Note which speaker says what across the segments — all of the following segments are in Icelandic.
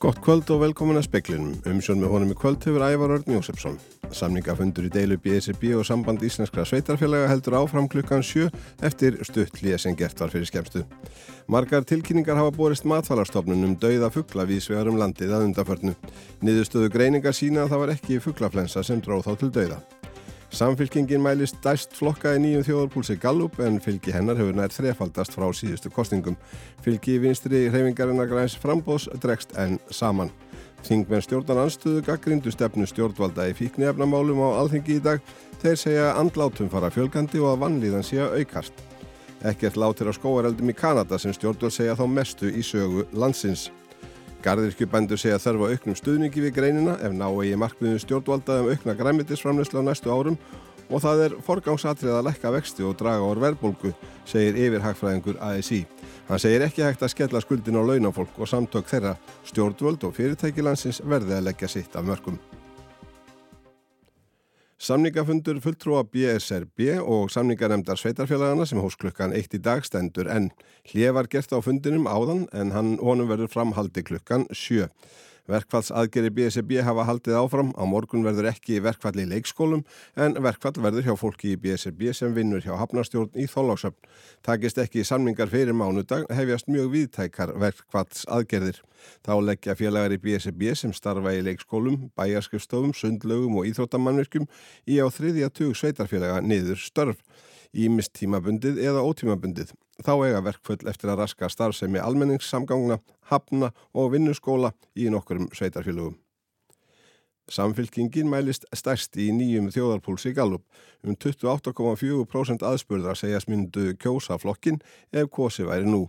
Speaker 1: Gott kvöld og velkomin að speklinum. Umsjón með honum í kvöld hefur Ævar Örn Jósefsson. Samningafundur í deilu BSB og samband Íslenskra sveitarfélaga heldur áfram klukkan sjö eftir stuttlið sem gert var fyrir skemstu. Margar tilkynningar hafa borist matfalarstofnun um dauða fuggla vísvegar um landið að undaförnu. Niðurstöðu greiningar sína að það var ekki fugglaflensa sem dróð þá til dauða. Samfylkingin mælist dæst flokka í nýjum þjóðarpúlsi Gallup en fylgi hennar hefur nær þrefaldast frá síðustu kostningum. Fylgi í vinstri hreyfingarinnar græns frambós dregst enn saman. Þingmenn stjórnan anstöðu gaggrindu stefnu stjórnvalda í fíknefnamálum á alþengi í dag. Þeir segja andlátum fara fjölgandi og að vannlíðan sé að aukast. Ekkert látir á skóareldum í Kanada sem stjórnvald segja þá mestu í sögu landsins. Garðirkjubændur segja þarf að auknum stuðningi við greinina ef ná eigi markmiðum stjórnvalda um aukna græmitisframleyslu á næstu árum og það er forgangsatrið að lekka vexti og draga ár verðbólgu, segir yfirhagfræðingur ASI. Hann segir ekki hægt að skella skuldin á launafólk og samtök þeirra stjórnvöld og fyrirtækilansins verði að leggja sitt af mörgum. Samningafundur fulltrúa BSRB og samningarnemdar sveitarfélagana sem hós klukkan eitt í dag stendur en hlið var gert á fundinum áðan en hann honum verður framhaldi klukkan sjö. Verkfallsaðgeri BSB hafa haldið áfram, á morgun verður ekki verkfall í leikskólum en verkfall verður hjá fólki í BSB sem vinnur hjá hafnarstjórn í þóláksöfn. Takist ekki samningar fyrir mánudag hefjast mjög viðtækar verkfallsaðgerðir. Þá leggja félagar í BSB sem starfa í leikskólum, bæjarskjöfstofum, sundlögum og íþróttamannverkjum í á þriðja tug sveitarfélaga niður störf ímist tímabundið eða ótímabundið. Þá eiga verkföll eftir að raska starfsemi almenningssamgangna, hafna og vinnuskóla í nokkurum sveitarfélögum. Samfylkingin mælist stærst í nýjum þjóðarpúlsi Gallup. Um 28,4% aðspurðar segjast myndu kjósa flokkin ef kosi væri nú.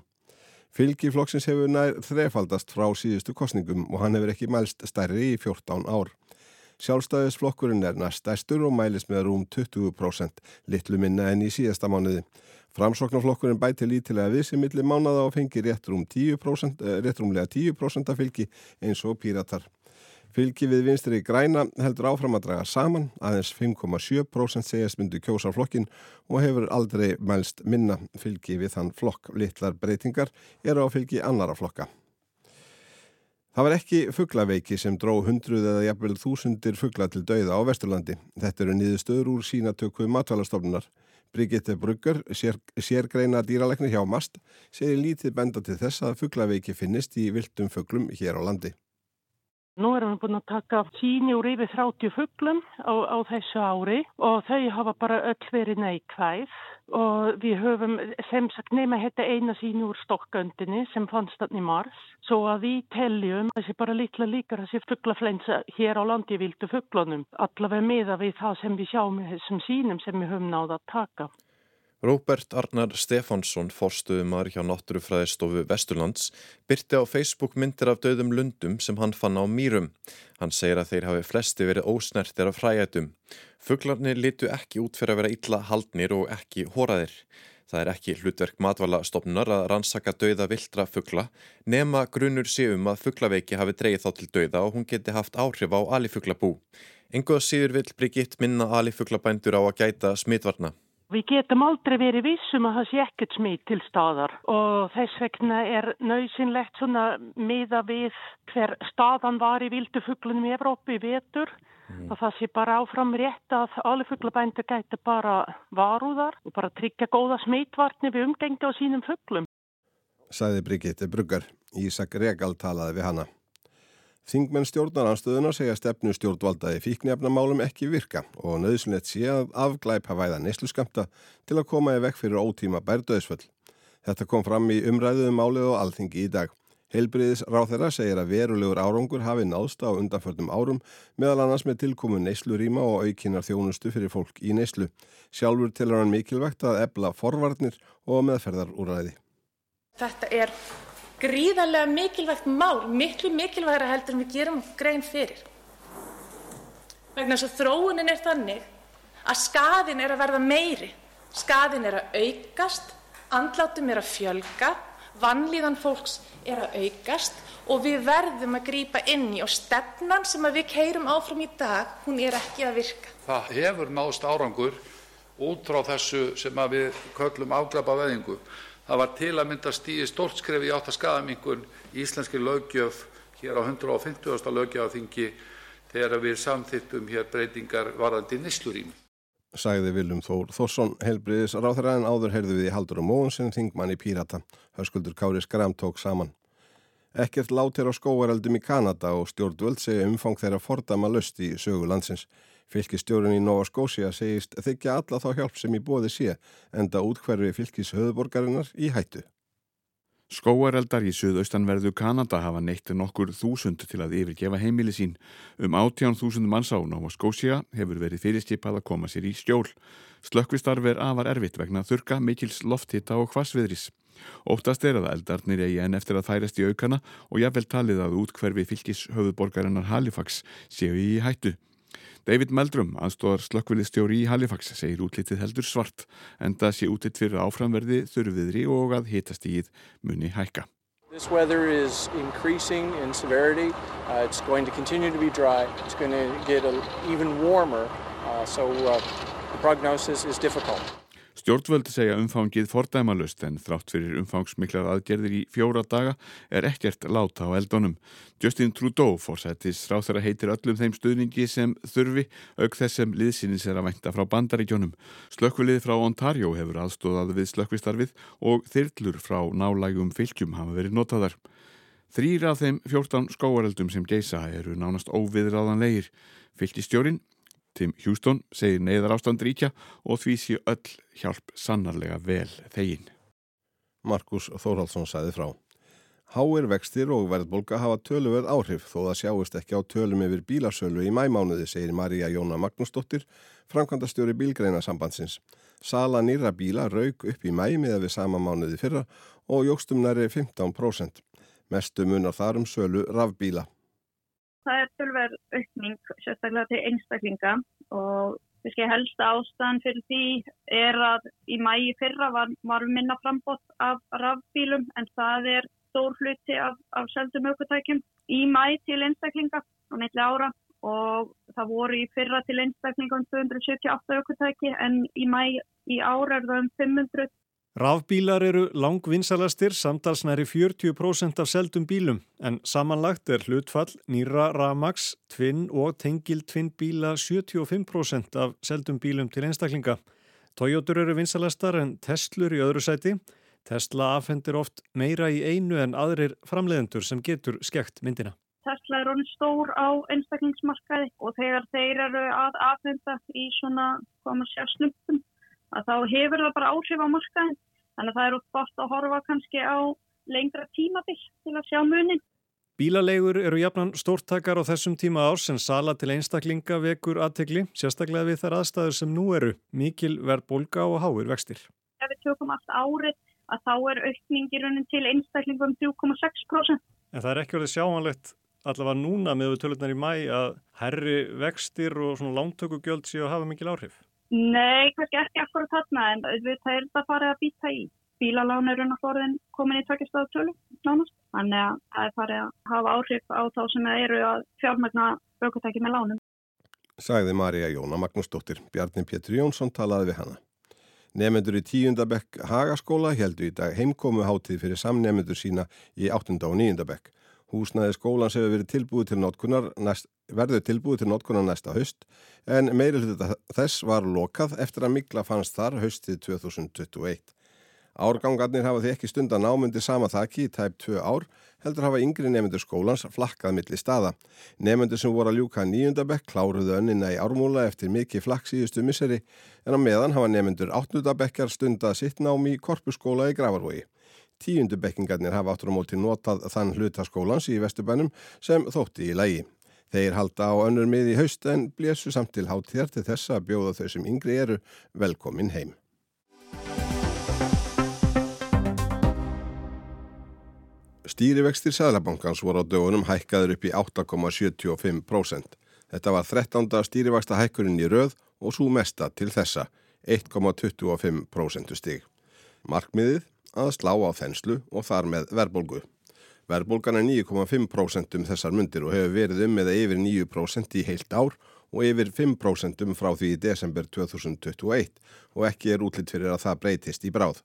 Speaker 1: Fylgi flokksins hefur nær þrefaldast frá síðustu kostningum og hann hefur ekki mælst stærri í 14 ár. Sjálfstæðisflokkurinn er næst stærstur og mælis með rúm 20%, litlu minna enn í síðasta mánuði. Framsóknarflokkurinn bæti lítilega við sem milli mánuða og fengi rétt rúm 10%, rétt rúmlega 10% af fylgi eins og píratar. Fylgi við vinstri græna heldur áfram að draga saman, aðeins 5,7% segjast myndu kjósa flokkin og hefur aldrei mælst minna fylgi við þann flokk. Littlar breytingar eru á fylgi annara flokka. Það var ekki fugglaveiki sem dró hundruð eða jafnvel þúsundir fuggla til dauða á Vesturlandi. Þetta eru niður stöður úr sínatöku matvalastofnunar. Brigitte Brugger, sér, sérgreina dýraleknir hjá MAST, segir lítið benda til þess að fugglaveiki finnist í viltum fugglum hér á landi.
Speaker 2: Nú erum við búin að taka síni úr yfir 30 fugglum á, á þessu ári og þau hafa bara öll verið neikvæð og við höfum sem sagt nema þetta eina síni úr stokköndinni sem fannst þannig mars svo að við teljum þessi bara litla líkar þessi fugglaflensa hér á landi vildu fugglunum allavega miða við það sem við sjáum þessum sínum sem við höfum náða að taka.
Speaker 3: Róbert Arnar Stefánsson, forstuðumar hjá Náttúrufræðistofu Vesturlands, byrti á Facebook myndir af döðum lundum sem hann fann á mýrum. Hann segir að þeir hafi flesti verið ósnertir af fræætum. Fugglarnir litu ekki út fyrir að vera illa haldnir og ekki hóraðir. Það er ekki hlutverk matvala stopnunar að rannsaka döða vildra fuggla, nema grunur séum að fugglaveiki hafi dreyið þá til döða og hún geti haft áhrif á alifugglabú. Enguða síður vil Brigitt minna alifugglabændur á að gæta smitvarna.
Speaker 2: Við getum aldrei verið vissum að það sé ekkert smít til staðar og þess vegna er nöysinlegt svona miða við hver staðan var í vildufuglunum í Evrópu í vetur mm. og það sé bara áfram rétt að alle fuglabændur gæti bara varúðar og bara tryggja góða smítvarni við umgengi á sínum fuglum.
Speaker 1: Sæði Brigitte Bruggar, Ísak Regal talaði við hana. Þingmenn stjórnaranstöðuna segja stefnu stjórnvaldaði fíknefnamálum ekki virka og nöðsynlegt sé að afglæpa væða neysluskamta til að koma í vekk fyrir ótíma bærdöðsföll. Þetta kom fram í umræðuðum málið og alþingi í dag. Heilbriðis ráð þeirra segir að verulegur árangur hafi náðst á undanförnum árum meðal annars með tilkomu neysluríma og aukinar þjónustu fyrir fólk í neyslu. Sjálfur til hann mikilvægt að ebla forvarnir og meðferðarúræði.
Speaker 4: Þetta er gríðarlega mikilvægt mál, miklu mikilvægra heldur en við gerum grein fyrir. Vegna þess að þróunin er þannig að skaðin er að verða meiri, skaðin er að aukast, andlátum er að fjölga, vannlíðan fólks er að aukast og við verðum að grýpa inn í og stefnan sem við keirum áfram í dag, hún er ekki að virka.
Speaker 5: Það hefur náðst árangur út frá þessu sem við köllum afglapa veðingu. Það var til að mynda stíði stórt skref í átt að skaðamingun í íslenski löggjöf hér á 150. löggjafarþingi þegar við samþýttum hér breytingar varðandi nýslurími.
Speaker 1: Sæði Viljum Þór Þórsson helbriðis ráþæra en áður heyrðu við í Haldur og Móunsen þingmann í Pírata. Hörskuldur Kári Skram tók saman. Ekkert látir á skóareldum í Kanada og stjórnvöld segja umfang þeirra fordama löst í sögu landsins. Fylkistjórun í Nova Scotia segist þykja alla þá hjálp sem í bóði sé enda útkverfi fylkis höfuborgarinnar í hættu.
Speaker 6: Skóareldar í suðaustanverðu Kanada hafa neitt nokkur þúsund til að yfirgefa heimili sín. Um 18.000 manns á Nova Scotia hefur verið fyrirskipað að koma sér í stjól. Slökkvistarf er afar erfitt vegna þurka, mikils lofthitta og hvasviðris. Óttast er að eldarnir eigi en eftir að þærast í aukana og jáfnvel talið að útkverfi fylgis höfuborgarinnar Halifax séu í hættu. David Meldrum, aðstóðar slökkviliðstjóri í Halifax, segir útlitið heldur svart en það sé útitt fyrir áframverði þurfiðri og að hitast íð muni hækka.
Speaker 7: This weather is increasing in severity. Uh, it's going to continue to be dry. It's going to get a, even warmer. Uh, so uh, the prognosis is difficult.
Speaker 6: Stjórnvöldi segja umfangið fordæmalust en þrátt fyrir umfangsmiklar aðgerðir í fjóra daga er ekkert láta á eldunum. Justin Trudeau fórsættis ráð þeirra heitir öllum þeim stuðningi sem þurfi auk þess sem liðsynins er að vænta frá bandaríkjónum. Slökkvilið frá Ontario hefur aðstóðað við slökkvistarfið og þyrlur frá nálægum fylgjum hafa verið notaðar. Þrýra af þeim 14 skóareldum sem geisa eru nánast óviðráðanlegir. Fylgistjórin Tim Houston segir neyðar ástand ríkja og því sé öll hjálp sannarlega vel þegin.
Speaker 1: Markus Þórhaldsson sæði frá. Háir vextir og verðbolga hafa töluverð áhrif þó það sjáist ekki á tölum yfir bílasölu í mæmánuði, segir Marja Jóna Magnúsdóttir, framkvæmdastjóri bílgreina sambandsins. Sala nýra bíla raug upp í mæ miða við sama mánuði fyrra og jógstum næri 15%. Mestu munar þar um sölu rafbíla.
Speaker 8: Það er tölver aukning sérstaklega til einstaklinga og Þessi helsta ástæðan fyrir því er að í mægi fyrra var, var minna frambótt af rafbílum en það er stór hluti af, af seldum aukvöntækjum í mægi til einstaklinga á neitli ára og það voru í fyrra til einstaklinga um 278 aukvöntæki en í mægi í ára er það um 500
Speaker 9: Rafbílar eru langvinsalastir samtalsnæri 40% af seldum bílum en samanlagt er hlutfall nýra Ramax, Twin og Tengil Twin bíla 75% af seldum bílum til einstaklinga. Toyotur eru vinsalastar en Teslur í öðru sæti. Tesla afhendir oft meira í einu en aðrir framleiðendur sem getur skekt myndina.
Speaker 8: Tesla er orðin stór á einstaklingsmarkaði og þegar þeir eru að afhenda í svona kommersiálslumpum að þá hefur það bara áhrif á markaðin. Þannig að það er út bort að horfa kannski á lengra tímabill til að sjá munin.
Speaker 9: Bílalegur eru jafnan stórtakar á þessum tíma árs en sala til einstaklinga vekur aðtegli, sérstaklega við þar aðstæður sem nú eru, mikil verðbólka og háir vextir.
Speaker 8: Ef við tökum allt árið að þá er aukningirunin til einstaklingum 3,6%.
Speaker 9: En það er ekki verið sjáanlegt allavega núna með við tölunar í mæ að herri vextir og svona lántökugjöld séu að hafa mikil áhrif.
Speaker 8: Nei, kannski ekki akkur að þarna en við er það farið að býta í. Bílalán eru náttúrulega komin í tveggjastöðu tölu nánast. Þannig að það er farið að hafa áhrif á þá sem eru að fjármægna aukvöntæki með lánum.
Speaker 1: Sagði Marja Jóna Magnúsdóttir. Bjarni Pétur Jónsson talaði við hana. Nefnendur í tíundabekk Hagaskóla heldur í dag heimkomu hátíð fyrir samnefnendur sína í áttunda og níundabekk. Húsnaði skólans hefur verið tilbúið til notkunar næst, verður tilbúið til notkunar næsta haust en meiri hluta þess var lokað eftir að mikla fannst þar haustið 2021. Árgangarnir hafa því ekki stundan ámyndi sama þakki í tæp 2 ár heldur hafa yngri nefnendur skólans flakkað milli staða. Nefnendur sem voru að ljúka nýjundabekk kláruðu önnina í ármúla eftir mikið flakk síðustu misseri en á meðan hafa nefnendur áttnudabekkjar stundað sitt nám í korpuskóla í Gravarvogi. Tíundubekkingarnir hafa áttur á móti notað þann hlutaskólans í Vesturbænum sem þótti í lægi. Þeir halda á önnur mið í haust en blésu samt til hátíðar til þess að bjóða þau sem yngri eru velkomin heim. Stýrivextir Sæðlabankans voru á dögunum hækkaður upp í 8,75%. Þetta var 13. stýrivexta hækkurinn í röð og svo mesta til þessa 1,25% stig. Markmiðið að slá á þenslu og þar með verðbólgu. Verðbólgan er 9,5% um þessar myndir og hefur verið um eða yfir 9% í heilt ár og yfir 5% um frá því í desember 2021 og ekki er útlitt fyrir að það breytist í bráð.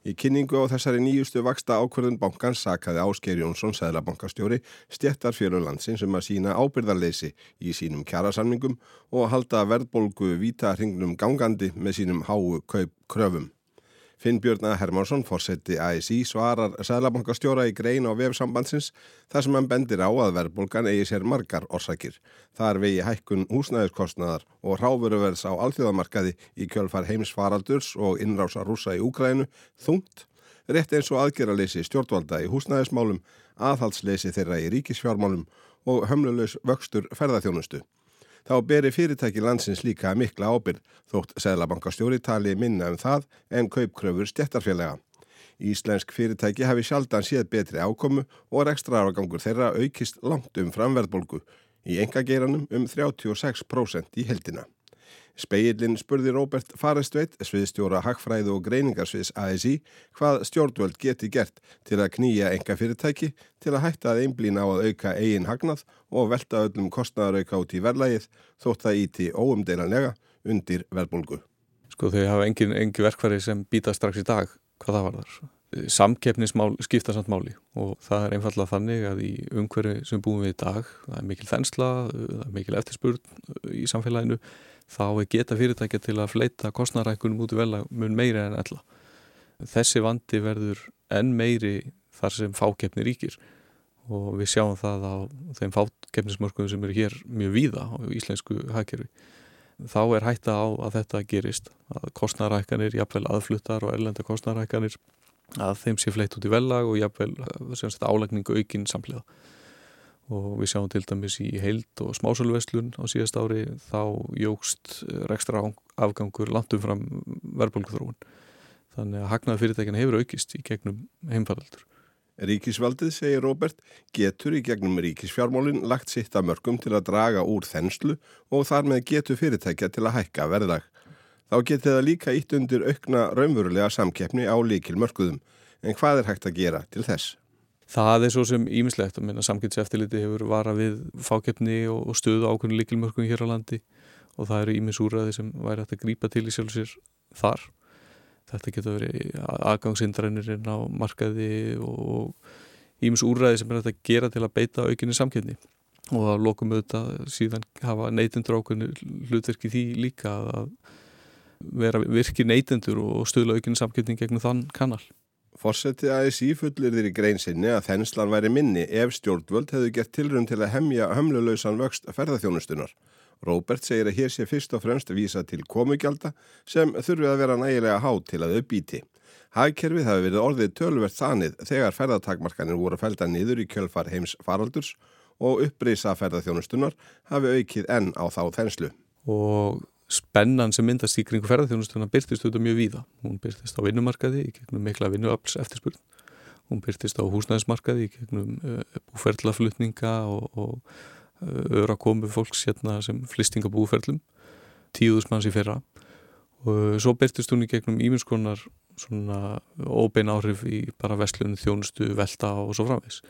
Speaker 1: Í kynningu á þessari nýjustu vaksta ákverðun bankans sakaði Ásker Jónsson, sæðlabankastjóri, stjettar fyrir landsins um að sína ábyrðarleysi í sínum kjærasamningum og halda verðbolgu vita hringnum gangandi með sínum háu kaup kröfum. Finnbjörna Hermansson, fórseti ASI, svarar Sæðlabankastjóra í grein á vefsambandsins þar sem hann bendir á að verðbólgan eigi sér margar orsakir. Það er vegi hækkun húsnæðiskostnaðar og ráfuruverðs á alþjóðamarkaði í kjölfar heimisfaraldurs og innrása rúsa í Úkrænu þungt, rétt eins og aðgerraleysi stjórnvalda í húsnæðismálum, aðhaldsleysi þeirra í ríkisfjármálum og hömlulegs vöxtur ferðarþjónustu. Þá beri fyrirtæki landsins líka mikla ábyrð þótt Sæðlabankastjóri tali minna um það en kaupkröfur stjættarfélaga. Íslensk fyrirtæki hafi sjaldan séð betri ákomu og rekstra áragangur þeirra aukist langt um framverðbolgu í engageiranum um 36% í heldina. Speillin spurði Róbert Farestveit, sviðstjóra Hagfræðu og greiningarsviðs ASI, hvað stjórnvöld geti gert til að knýja enga fyrirtæki til að hætta að einblýna á að auka eigin hagnað og velta öllum kostnæðarauka út í verðlægið þótt það íti óumdeilanlega undir verðbólgu.
Speaker 10: Sko þau hafa engin, engin verkfæri sem býta strax í dag hvað það var þar. Samkeppnismál skipta samt máli og það er einfallega þannig að í umhverju sem búum við í dag, það er mikil þensla, það er mikil eftirspurn í samfélaginu þá er geta fyrirtækja til að fleita kostnarækunum út í velja mun meiri en ella. Þessi vandi verður enn meiri þar sem fákeppni ríkir og við sjáum það á þeim fákeppnismörkunum sem eru hér mjög víða á íslensku hagkerfi. Þá er hætta á að þetta gerist, að kostnarækanir, jafnvel aðfluttar og erlenda kostnarækanir, að þeim sé fleitt út í vellag og jafnvel álækningu aukinn samlega og við sjáum til dæmis í heild og smásölveslun á síðast ári þá jógst rekstra afgangur landum fram verðbólkuþróun. Þannig að hagnaði fyrirtækina hefur aukist í gegnum heimfaraldur.
Speaker 1: Ríkisvaldið, segir Róbert, getur í gegnum ríkisfjármálinn lagt sitt að mörgum til að draga úr þenslu og þar með getur fyrirtækja til að hækka verðlag. Þá getur það líka ítt undir aukna raunverulega samkeppni á líkil mörguðum. En hvað er hægt að gera til þess?
Speaker 10: Það er svo sem ímislegt að minna samkynnseftiliti hefur vara við fákeppni og, stöðu ákveðinu líkilmörkum hér á landi og það eru ímisúraði sem væri hægt að grípa til í sjálfsir þar. Þetta getur verið aðgangsindrænirinn á markaði og ímisúraði sem er hægt að gera til að beita aukinni samkynni og að lokum auðvitað síðan hafa neytendur ákveðinu hlutverki því líka að vera virki neytendur og stöðla aukinni samkynni gegnum þann kannal.
Speaker 1: Fossetti ASI fullir þér í greinsinni að þenslan væri minni ef stjórnvöld hefðu gert tilrönd til að hemja hömlulausan vöxt ferðarþjónustunar. Róbert segir að hér sé fyrst og fremst vísa til komugjálta sem þurfi að vera nægilega há til að uppbíti. Hagkerfið hafi verið orðið tölvert þanið þegar ferðartakmarkanir voru felda niður í kjölfar heims faraldurs og upprýsa ferðarþjónustunar hafi aukið enn á þá þenslu.
Speaker 10: Og spennan sem myndast í kringu ferðarþjónustuna byrtist auðvitað mjög víða. Hún byrtist á vinnumarkaði í gegnum mikla vinnuafls eftirspurn. Hún byrtist á húsnæðismarkaði í gegnum uh, búferðlaflutninga og, og uh, öðra komu fólks hérna sem flistinga búferðlum, tíðusmanns í fyrra. Og uh, svo byrtist hún í gegnum ímynskonar svona óbein áhrif í bara vestlunum þjónustu, velta og svo framvegs.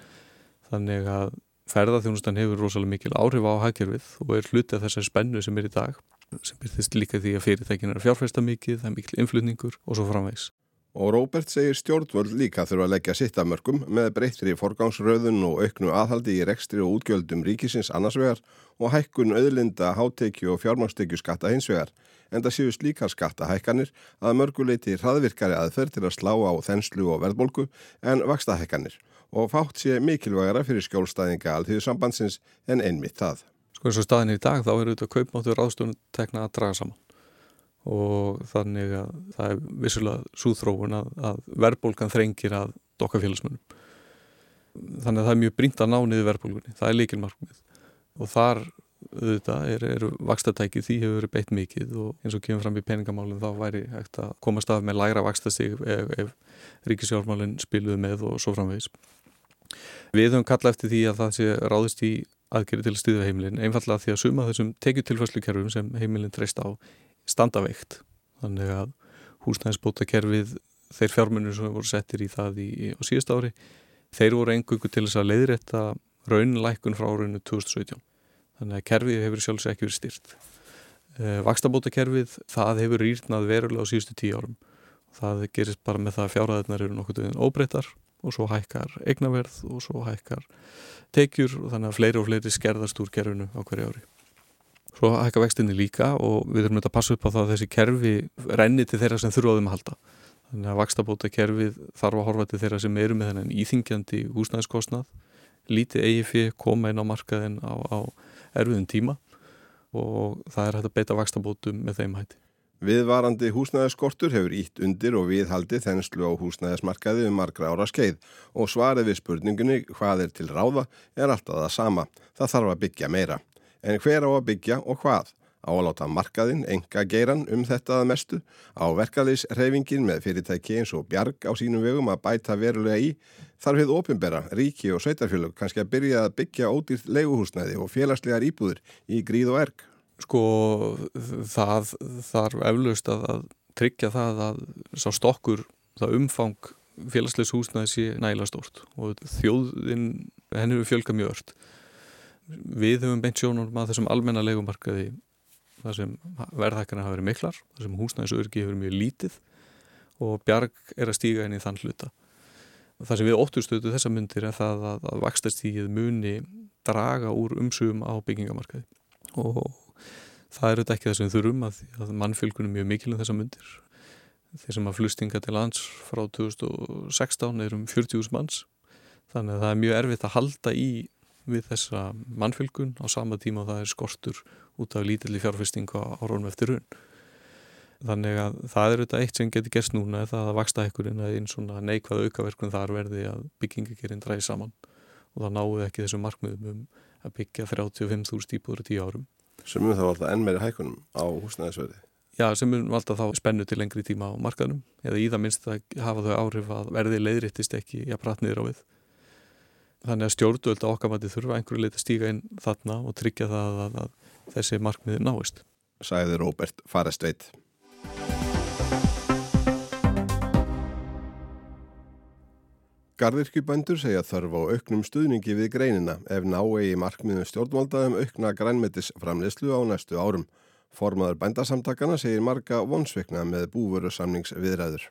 Speaker 10: Þannig að ferðarþjónustan hefur rosalega mikil áhrif á hagkerfið og er hlutið þessari spennu sem er í dag sem byrðist líka því að fyrirtækin er að fjárfæsta mikið, það er mikil influtningur og svo framvegs.
Speaker 1: Og Róbert segir stjórnvöld líka þurfa að leggja sitt að mörgum með breyttri forgangsröðun og auknu aðhaldi í rekstri og útgjöldum ríkisins annarsvegar og hækkun auðlinda, hátekju og fjármangstekju skatta hinsvegar. En það séu slíkar skattahækkanir að mörguleiti hraðvirkari aðferð til að slá á þenslu og verðbolgu en vakstahækkanir og fátt sé mikilvægara fyrir skjólstæðinga alþjóðsambandsins en einmitt það.
Speaker 10: Sko eins og staðin í dag þá er auðvitað kaupmáttur ráðstöfun tekna að draga saman og þannig að það er vissulega súþróun að, að verðbólgan þrengir að dokka félagsmunum. Þannig að það er mjög brínt að ná niður verðbólgunni, það er líkilmarkmið og þar auðvitað er, er vakstatæki því hefur verið beitt mikið og eins og kemur fram í peningamálinn þá væri hægt að komast af með læra vakstastig ef, ef ríkisjármálinn spiluðu með og svo framvegis. Við höfum kallað eftir því að það sé ráðist í aðgerið til að stuða heimilin einfallega því að suma þessum tekjutilfæslukerfum sem heimilin treyst á standaveikt þannig að húsnæðisbótakerfið þeir fjármunir sem voru settir í það í, á síðust ári þeir voru engungu til þess að leiðrætta raunlækun frá árunnu 2017 þannig að kerfið hefur sjálfsög ekki verið styrt eh, Vakstabótakerfið það hefur rýrnað verulega á síðustu tíu árum. Það gerist bara með það að fjárhæðinar eru nokkuð óbreytar og svo hækkar eignaverð og svo hækkar tekjur og þannig að fleiri og fleiri skerðast úr kerfinu á hverju ári. Svo hækkar vextinni líka og við þurfum að passa upp á það að þessi kerfi renni til þeirra sem þurfaðum að halda. Þannig að vakstabóta kerfið þarf að horfa til þeirra sem eru með þennan íþingjandi húsnæðiskostnað, lítið fyrir koma inn á markaðin á, á erfiðum tíma og það er hægt að beita vakstabótum með þeim hætti.
Speaker 1: Viðvarandi húsnæðiskortur hefur ítt undir og viðhaldi þenslu á húsnæðismarkaði um margra ára skeið og svarið við spurningunni hvað er til ráða er alltaf það sama. Það þarf að byggja meira. En hver á að byggja og hvað? Á að láta markaðinn enga geiran um þetta að mestu? Á verkaliðsreyfingin með fyrirtæki eins og bjarg á sínum vegum að bæta verulega í? Þarf við ofinbera, ríki og sveitarfjölug kannski að byrja að byggja ódýrt leiguhúsnæði og félagslegar íbúður í gríð og erg?
Speaker 10: Sko það þarf eflaust að, að tryggja það að sá stokkur, það umfang félagslegs húsnaði sé nægilega stórt og þjóðin, henni eru fjölga mjög ört. Við höfum beint sjónum að þessum almenna leikumarkaði þar sem verðhækkarna hafa verið miklar, þar sem húsnæðisörgi hefur mjög lítið og bjarg er að stíga inn í þann hluta. Það sem við ótturstötu þessa myndir er það að, að vakstastígið muni draga úr umsugum á byggingamarkaði og það er þetta ekki við þurfum að, að mannfylgunum mjög mikilvæg þessa myndir þeir sem að flustinga til lands frá 2016 er um 40.000 manns. Þannig að það er mjög erfitt að halda í við þessa mannfylgun á sama tíma og það er skortur út af lítilli fjárfestinga á rónum eftir raun þannig að það er þetta eitt sem getur gerst núna er það að vaksta ekkurinn að einn svona neikvað aukaverkun þar verði að byggingakerinn dræði saman. Og það náðu ekki þessu markmiðum um að byggja 35.000 íbúður í tíu árum
Speaker 1: sem mun þá alltaf enn meiri hækkunum á húsnæðisverði.
Speaker 10: Já, sem mun alltaf þá spennu til lengri tíma á markaðnum eða í það minnst að hafa þau áhrif að verði leiðrittist ekki að pratt niður á við. Þannig að stjórnvöld á okkar mati þurfa einhverju leiti að stíga inn þarna og tryggja það að, að þessi markmiði náist.
Speaker 1: Sæði Róbert Farestveit. Garðirkjubændur segja þörf á auknum stuðningi við greinina ef ná eigi markmiðum stjórnvalda um aukna grænmetisframleyslu á næstu árum. Formaður bændasamtakana segir marga vonsveikna með búvöru samningsviðræður.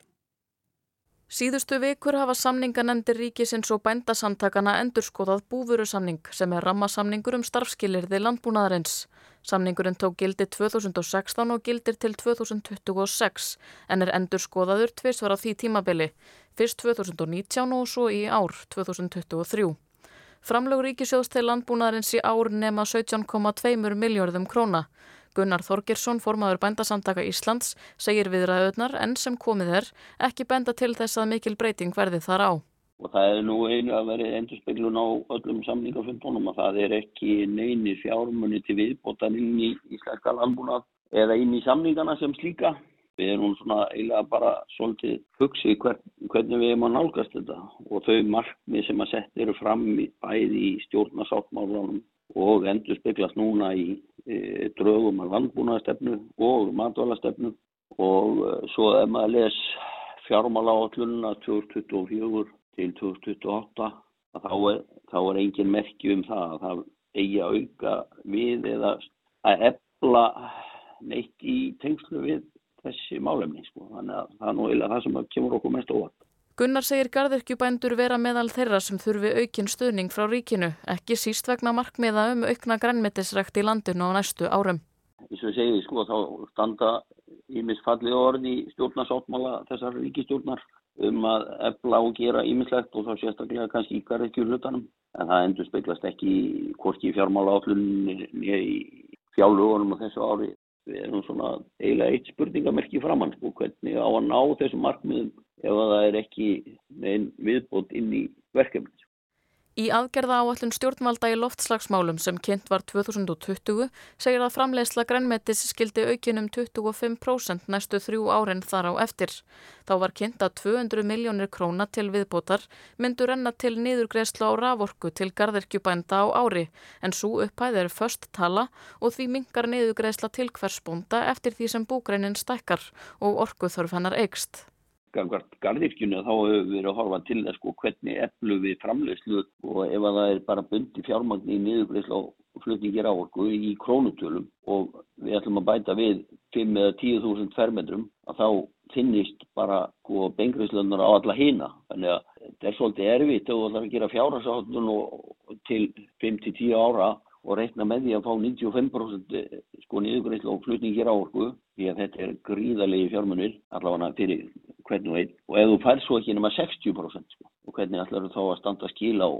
Speaker 11: Síðustu vikur hafa samninganendir ríkisins og bændasamtakana endurskóðað búvöru samning sem er rammasamningur um starfskilirði landbúnaðarins. Samningurinn tók gildi 2016 og gildir til 2026 en er endurskóðaður tvirsvar á því tímabili fyrst 2019 og svo í ár 2023. Framlögur ríkisjóðs til landbúnaðarins í ár nema 17,2 miljörðum króna. Gunnar Þorgirsson, formaður bændasamtaka Íslands, segir viðræðunar enn sem komið er ekki benda til þess að mikil breyting verði þar á.
Speaker 12: Og það er nú einu að verið endurspeglun á öllum samlingafundunum að það er ekki neini fjármunni til viðbótan inn í íslenska landbúnað eða inn í samlingana sem slíka. Við erum svona eiginlega bara svolítið hugsið hvern, hvernig við erum að nálgast þetta og þau markmið sem að setja eru fram í bæði í stjórnasáttmálunum og endur speglast núna í drögum af landbúnaðastefnu og matvalastefnu og e, svo ef maður les fjármála áallununa 2024 til 2028 þá er, þá er engin merki um það að það eigi að auka við eða að efla neitt í tengslu við þessi málefni sko. þannig að það er nú eiginlega það sem kemur okkur mest óvart.
Speaker 11: Gunnar segir gardirkjubændur vera meðal þeirra sem þurfi aukinn stuðning frá ríkinu, ekki síst vegna markmiða um aukna grænmetisrækt í landinu á næstu árum.
Speaker 12: Þess að segja sko þá standa ímisfallið orði stjórnarsáttmála þessar ríkistjórnar um að efla og gera ímislegt og þá sérstaklega kannski í gardirkjuhlutanum en það endur speglast ekki hvorki í fjármála átlunni niður í fjárlugunum á þessu ári við erum svona eiginlega eitt spurningamerki framann sko, hvernig á að ná þessum markmiðum ef að það er ekki einn viðbót inn í verkefni.
Speaker 11: Í aðgerða áallun stjórnvalda í loftslagsmálum sem kynnt var 2020 segir að framleiðsla grænmetis skildi aukinum 25% næstu þrjú árin þar á eftir. Þá var kynnt að 200 miljónir króna til viðbótar myndur enna til niðurgreðslu á raforku til gardirkjubænda á ári en svo upphæð er först tala og því mingar niðurgreðsla til hvers búnda eftir því sem búgreinin stækkar og orkuþörf hennar eikst
Speaker 12: gangvart gardirkjunu þá hefur við verið að horfa til þess sko hvernig eflu við framlegslu og ef að það er bara bundi fjármagn í niðurgreyslu og flutningir á orku í krónutölum og við ætlum að bæta við 5 eða 10.000 fermetrum að þá finnist bara sko bengriðslöndar á alla hýna. Þannig að þetta er svolítið erfitt ef þú ætlar að gera fjárhagsáttun til 5-10 ára og reikna með því að fá 95% eh, sko niðugreifslu og flutning hér á orku því að þetta er gríðarlegi fjármunir allavega fyrir hvernig veit og ef þú fær svo ekki nema 60% sko, og hvernig ætlar þú þá að standa skil á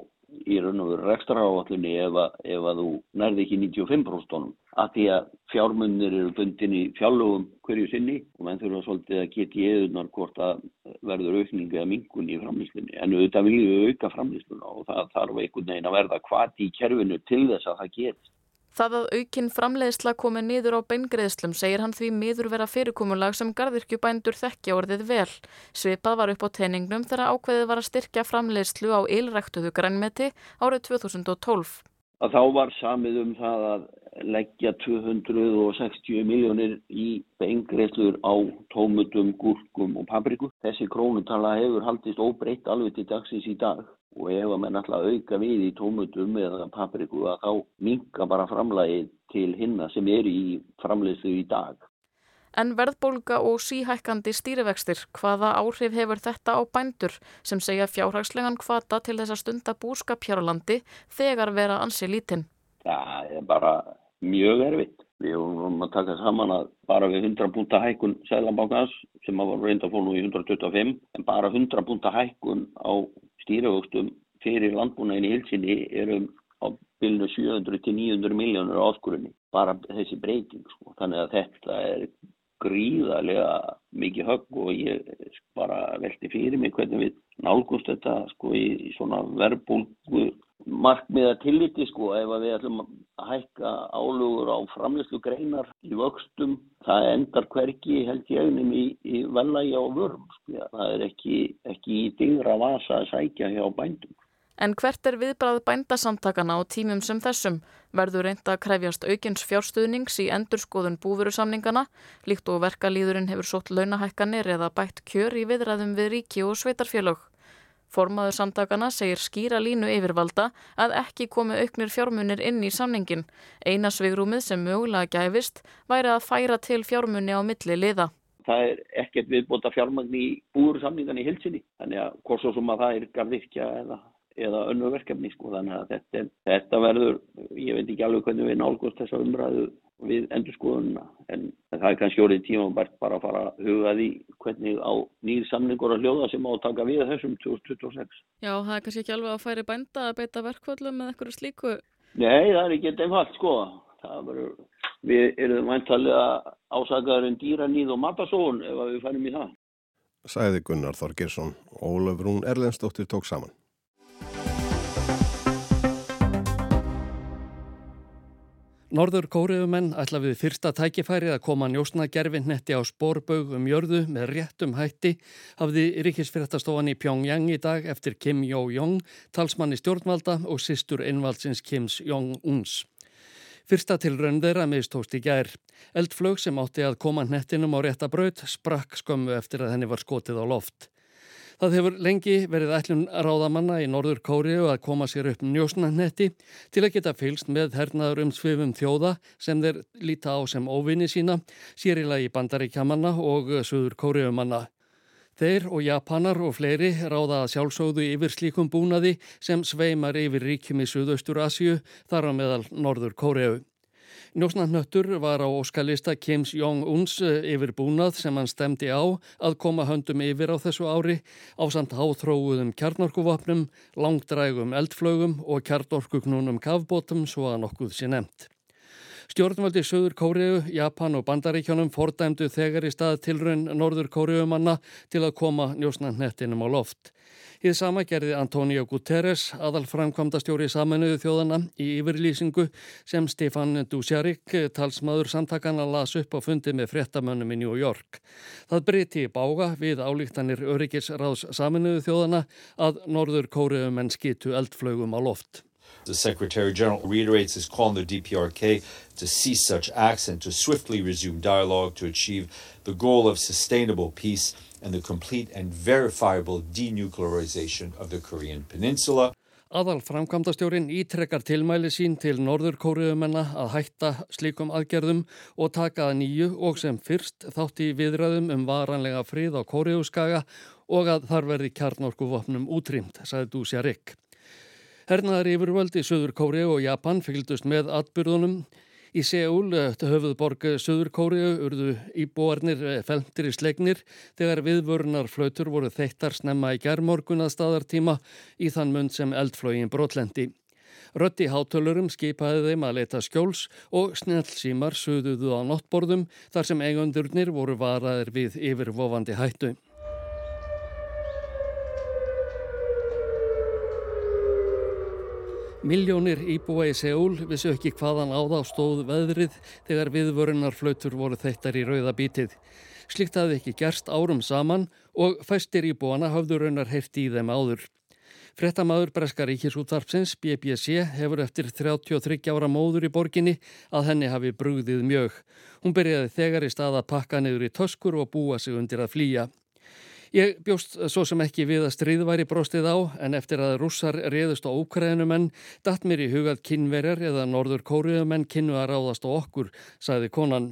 Speaker 12: í raun og veru rekstra áallunni ef, ef að þú nærði ekki 95% tónum að því að fjármunir eru bundin í fjárlögum hverju sinni og menn þurfa svolítið að geta í eðunar hvort að verður aukningi eða mingun í framlýslinni en auðvitað viljum við auka framlýsluna og það þarf einhvern veginn að verða hvað í kerfinu til þess að það gerist.
Speaker 11: Það að aukinn framleiðsla komi niður á beingreðslum segir hann því miður vera fyrirkomulag sem gardirkjubændur þekkja orðið vel. Svipað var upp á teiningnum þegar ákveðið var að styrkja framleiðslu á ylræktuðu grænmeti árið 2012.
Speaker 12: Að þá var samið um það að leggja 260 miljónir í beingreðslur á tómutum, gúrkum og papriku. Þessi krónutala hefur haldist óbreytt alveg til dagsins í dag og ef að menn alltaf auka við í tómutum eða papriku að þá minka bara framlægi til hinna sem eru í framleiðslu í dag.
Speaker 11: En verðbólga og síhækkandi stýrivextir, hvaða áhrif hefur þetta á bændur sem segja fjárhagslegan hvata til þess að stunda búskap hér á landi þegar vera ansi lítinn?
Speaker 12: Það er bara mjög erfitt. Við vorum að taka saman að bara við 100 púnta hækkun Sælanbákans sem var reynda fónu í 125 en bara 100 púnta hækkun á stýravöxtum fyrir landbúnaðin í hilsinni erum á bylnu 700 til 900 miljónur áskurunni, bara þessi breyting sko. þannig að þetta er gríðarlega mikið högg og ég bara veldi fyrir mig hvernig við nálgumst þetta sko í svona verbulgu markmiða tilliti sko ef við ætlum að hækka álugur á framleyslu greinar í vöxtum það endar hverki held ég einum í, í velagi á vörm sko það er ekki, ekki í digra vasa að sækja hjá bændum
Speaker 11: En hvert er viðbræð bændasamtakana á tímum sem þessum? Verður reynda að krefjast aukins fjárstuðnings í endurskoðun búverusamningana, líkt og verkalýðurinn hefur sótt launahækkanir eða bætt kjör í viðræðum við ríki og sveitarfélög. Formaður samtakana segir skýra línu yfirvalda að ekki komi auknir fjármunir inn í samningin. Eina svigrúmið sem mögulega gæfist væri að færa til fjármunni á milli liða.
Speaker 12: Það er ekkert viðbóta fjármagn í búverusamningan í hilsinni, þannig að hvort svo sem að það er gardirkja eða eða önnu verkefni sko þannig að þetta, þetta verður, ég veit ekki alveg hvernig við nálgast þessa umræðu við endur skoðunna en það er kannski orðið tíma bara að fara að huga því hvernig á nýr samningur að hljóða sem á að taka við þessum 2026.
Speaker 11: Já, það er kannski ekki alveg að færi bænda að beita verkvöldum með eitthvað slíku?
Speaker 12: Nei, það er ekki einfalt sko. Verður, við erum væntalega ásakaður en dýra nýð og matasón ef við færum í það.
Speaker 1: Sæði Gunnar Þorgirsson. Ólaf Rún Erlendstóttir tók saman.
Speaker 13: Norður kóriðumenn ætla við fyrsta tækifæri að koma njósnagerfinnetti á spórbaug um jörðu með réttum hætti hafði ríkisfyrirtastofan í Pyongyang í dag eftir Kim Yo-jong, talsmanni stjórnvalda og sýstur einvaldsins Kims Jong-uns. Fyrsta tilraun þeirra mistóst í gær. Eldflög sem átti að koma hnettinum á réttabraut sprakk skömmu eftir að henni var skotið á loft. Það hefur lengi verið ætlun ráðamanna í Norður Kóriu að koma sér upp njósnanetti til að geta fylst með hernaður um svifum þjóða sem þeir líta á sem óvinni sína, sérilagi bandaríkjamanna og söður Kóriumanna. Þeir og Japanar og fleiri ráða að sjálfsóðu yfir slíkum búnaði sem sveimar yfir ríkjum í Suðaustur Asju þar á meðal Norður Kóriu. Njósnarnöttur var á óskalista Kims Jong-uns eh, yfir búnað sem hann stemdi á að koma höndum yfir á þessu ári á samt háþróuðum kjarnorkuvapnum, langdrægum eldflögum og kjarnorkuknúnum kavbótum svo að nokkuð sé nefnt. Stjórnvaldi Söður Kóriðu, Japan og Bandaríkjónum fordæmdu þegar í stað tilraun Norður Kóriðumanna til að koma njósnarnettinum á loft. Íð sama gerði Antonio Guterres, aðalframkvamdastjóri saminuðu þjóðana í yfirlýsingu sem Stefan Dusjarik, talsmaður samtakana, las upp á fundi með frettamönnum í New York. Það breyti í bága við álíktanir öryggisráðs saminuðu þjóðana að norður kóriðum en skitu eldflögum á loft.
Speaker 14: The Secretary General reiterates his call on the DPRK to cease such acts and to swiftly resume dialogue to achieve the goal of sustainable peace and the complete and verifiable denuclearization of the Korean Peninsula.
Speaker 13: Aðal framkvæmdastjórin ítrekkar tilmæli sín til norður kóriðumenna að hætta slíkum aðgerðum og taka að nýju og sem fyrst þátt í viðræðum um varanlega frið á kóriðuskaga og að þar verði kjarnorkuvopnum útrýmt, sagði Dúsja Rikk. Hernaðar yfirvöldi Suður Kóri og Japan fylgdust með atbyrðunum Í Seúl, eh, höfuðborg Suður Kóriu, urðu íbúarnir eh, felmtir í slegnir þegar viðvörunar flautur voru þeittar snemma í gerðmorgun að staðartíma í þann mund sem eldflögin brotlendi. Rötti hátölurum skipaði þeim að leta skjóls og snjálfsímar suðuðu á nottborðum þar sem eigundurnir voru varaðir við yfirvofandi hættu. Miljónir íbúa í Seúl vissu ekki hvaðan á þá stóð veðrið þegar viðvörunar flautur voru þeittar í rauða bítið. Slikt hafði ekki gerst árum saman og fæstir íbúana hafðu raunar hefti í þeim áður. Frettamaður Breskar Ríkisútvarpsins, BBC, hefur eftir 33 ára móður í borginni að henni hafi brúðið mjög. Hún byrjaði þegar í stað að pakka niður í töskur og búa sig undir að flýja. Ég bjóst svo sem ekki við að stríð væri bróstið á en eftir að rússar reyðust á ókræðinumenn datt mér í hugað kynverjar eða norður kóriðumenn kynnu að ráðast á okkur, sagði konan.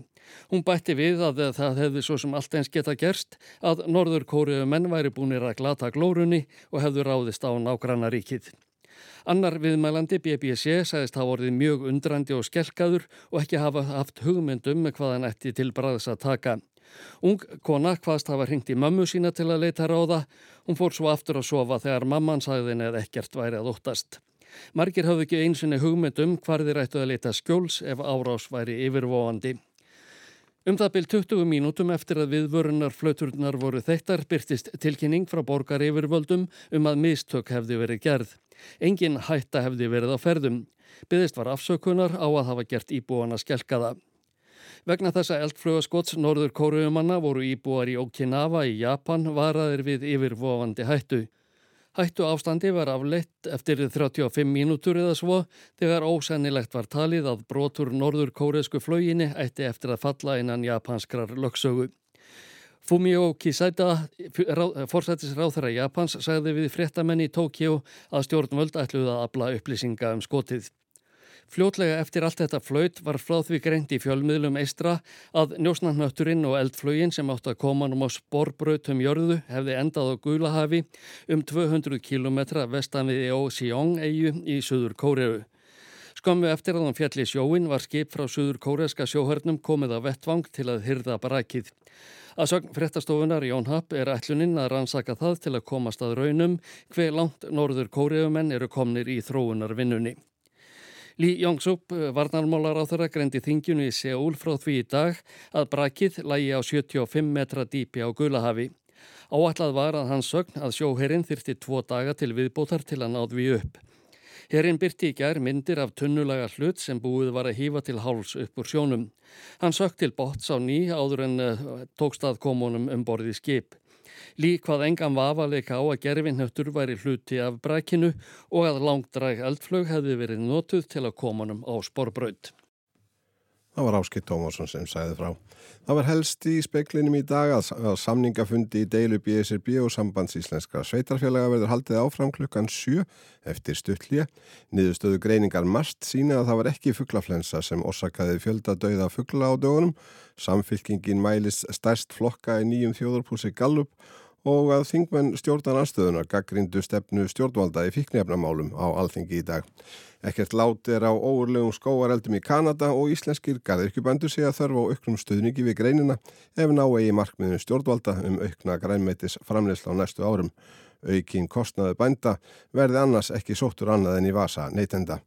Speaker 13: Hún bætti við að það hefði svo sem allt eins geta gerst að norður kóriðumenn væri búinir að glata glórunni og hefðu ráðist á nágranna ríkið. Annar viðmælandi BBC sagðist hafa orðið mjög undrandi og skelkaður og ekki hafa haft hugmyndum með hvaðan ætti til bræðs að taka. Ung kona hvaðst hafa hringt í mömmu sína til að leita ráða. Hún fór svo aftur að sofa þegar mamman sagði henni að ekkert væri að óttast. Margir hafði ekki einsinni hugmyndum hvar þeir ættu að leita skjóls ef árás væri yfirvóandi. Um það byrj 20 mínútum eftir að viðvörunar flauturnar voru þeittar byrtist tilkynning frá borgar yfirvöldum um að mistök hefði verið gerð. Engin hætta hefði verið á ferðum. Byðist var afsökunar á að hafa gert íbúana skelkaða. Vegna þessa eldflögaskots norður kóruumanna voru íbúar í Okinawa í Japan varaðir við yfirvofandi hættu. Hættu ástandi var afleitt eftir 35 mínútur eða svo þegar ósennilegt var talið að brotur norður kóresku flöginni ætti eftir að falla innan japanskrar lögsögu. Fumio Kisaida, forsættisráþara Japans, sagði við fréttamenn í Tókjó að stjórnvöld ætluði að abla upplýsinga um skotið. Fljótlega eftir allt þetta flaut var frá því greint í fjölmiðlum eistra að njósnarnötturinn og eldflögin sem átt að koma um á sporbrautum jörðu hefði endað á Gulahafi um 200 km vestan við Eoseong-eiu í Suður Kóreu. Skömmu eftir að hann fjalli sjóin var skip frá Suður Kóreska sjóhörnum komið á vettvang til að hyrða barakið. Að sögn fréttastofunar Jón Happ er ætluninn að rannsaka það til að komast að raunum hver langt norður kóriðumenn eru komnir í þróunarvinnunni. Lý Jóngsúp, eh, varnarmálar á þeirra, greindi þingjunu í Seúl frá því í dag að brakið lægi á 75 metra dýpi á Gulahafi. Áallad var að hans sögn að sjóherrin þyrti tvo daga til viðbótar til að náð við upp. Herrin byrti í gær myndir af tunnulega hlut sem búið var að hýfa til háls upp úr sjónum. Hann sögt til bots á ný áður en uh, tókstað komunum um borði skip. Líkvað engan vafaleika á að gerfinnöttur væri hluti af brækinu og að langdræg eldflög hefði verið notuð til að komanum á sporbraut.
Speaker 1: Það var Áskilt Tómasson sem sæði frá. Það var helst í speklinum í dag að, samningafundi í deilu BSRB og sambandsíslenska sveitarfélaga verður haldið áfram klukkan 7 eftir stuttlið. Niðurstöðu greiningar marst sína að það var ekki fugglaflensa sem orsakaði fjölda dauða fuggla á dögunum. Samfylkingin mælis stærst flokka í nýjum þjóðarpúsi Gallup og að þingmenn stjórnan aðstöðunar gaggrindu stefnu stjórnvalda í fíknefnamálum á alþingi í dag. Ekkert lát er á óurlegum skóareldum í Kanada og íslenskir garðirkjubændur sé að þörfa á auknum stuðningi við greinina ef ná eigi markmiðinu stjórnvalda um aukna grænmeitis framleysla á næstu árum. Aukin kostnaðu bænda verði annars ekki sóttur annað en í vasa neytenda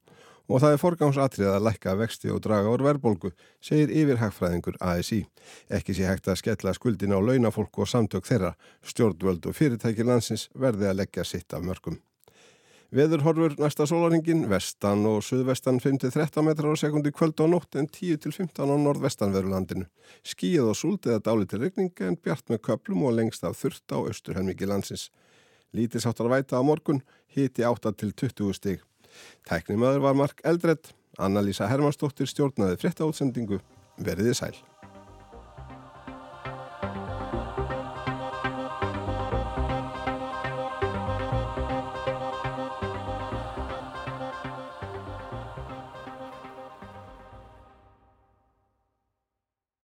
Speaker 1: og það er forgangsatrið að lækka vexti og draga úr verbolgu, segir yfirhagfræðingur ASI. Ekki sé hægt að skella skuldin á launafólk og samtök þeirra, stjórnvöld og fyrirtæki landsins verði að leggja sitt af mörgum. Veðurhorfur næsta sólaringin, vestan og suðvestan 5-13 metrar á sekundi kvöld og nótt en 10-15 á nordvestanverðurlandinu. Skíð og súld eða dáli til regninga en bjart með köplum og lengst af þurft á austurhelmiki landsins. Lítisáttar væta á morgun, hiti 8-20 stig. Tæknimaður var Mark Eldredd, Anna-Lísa Hermannsdóttir stjórnaði frétta átsendingu, veriði sæl.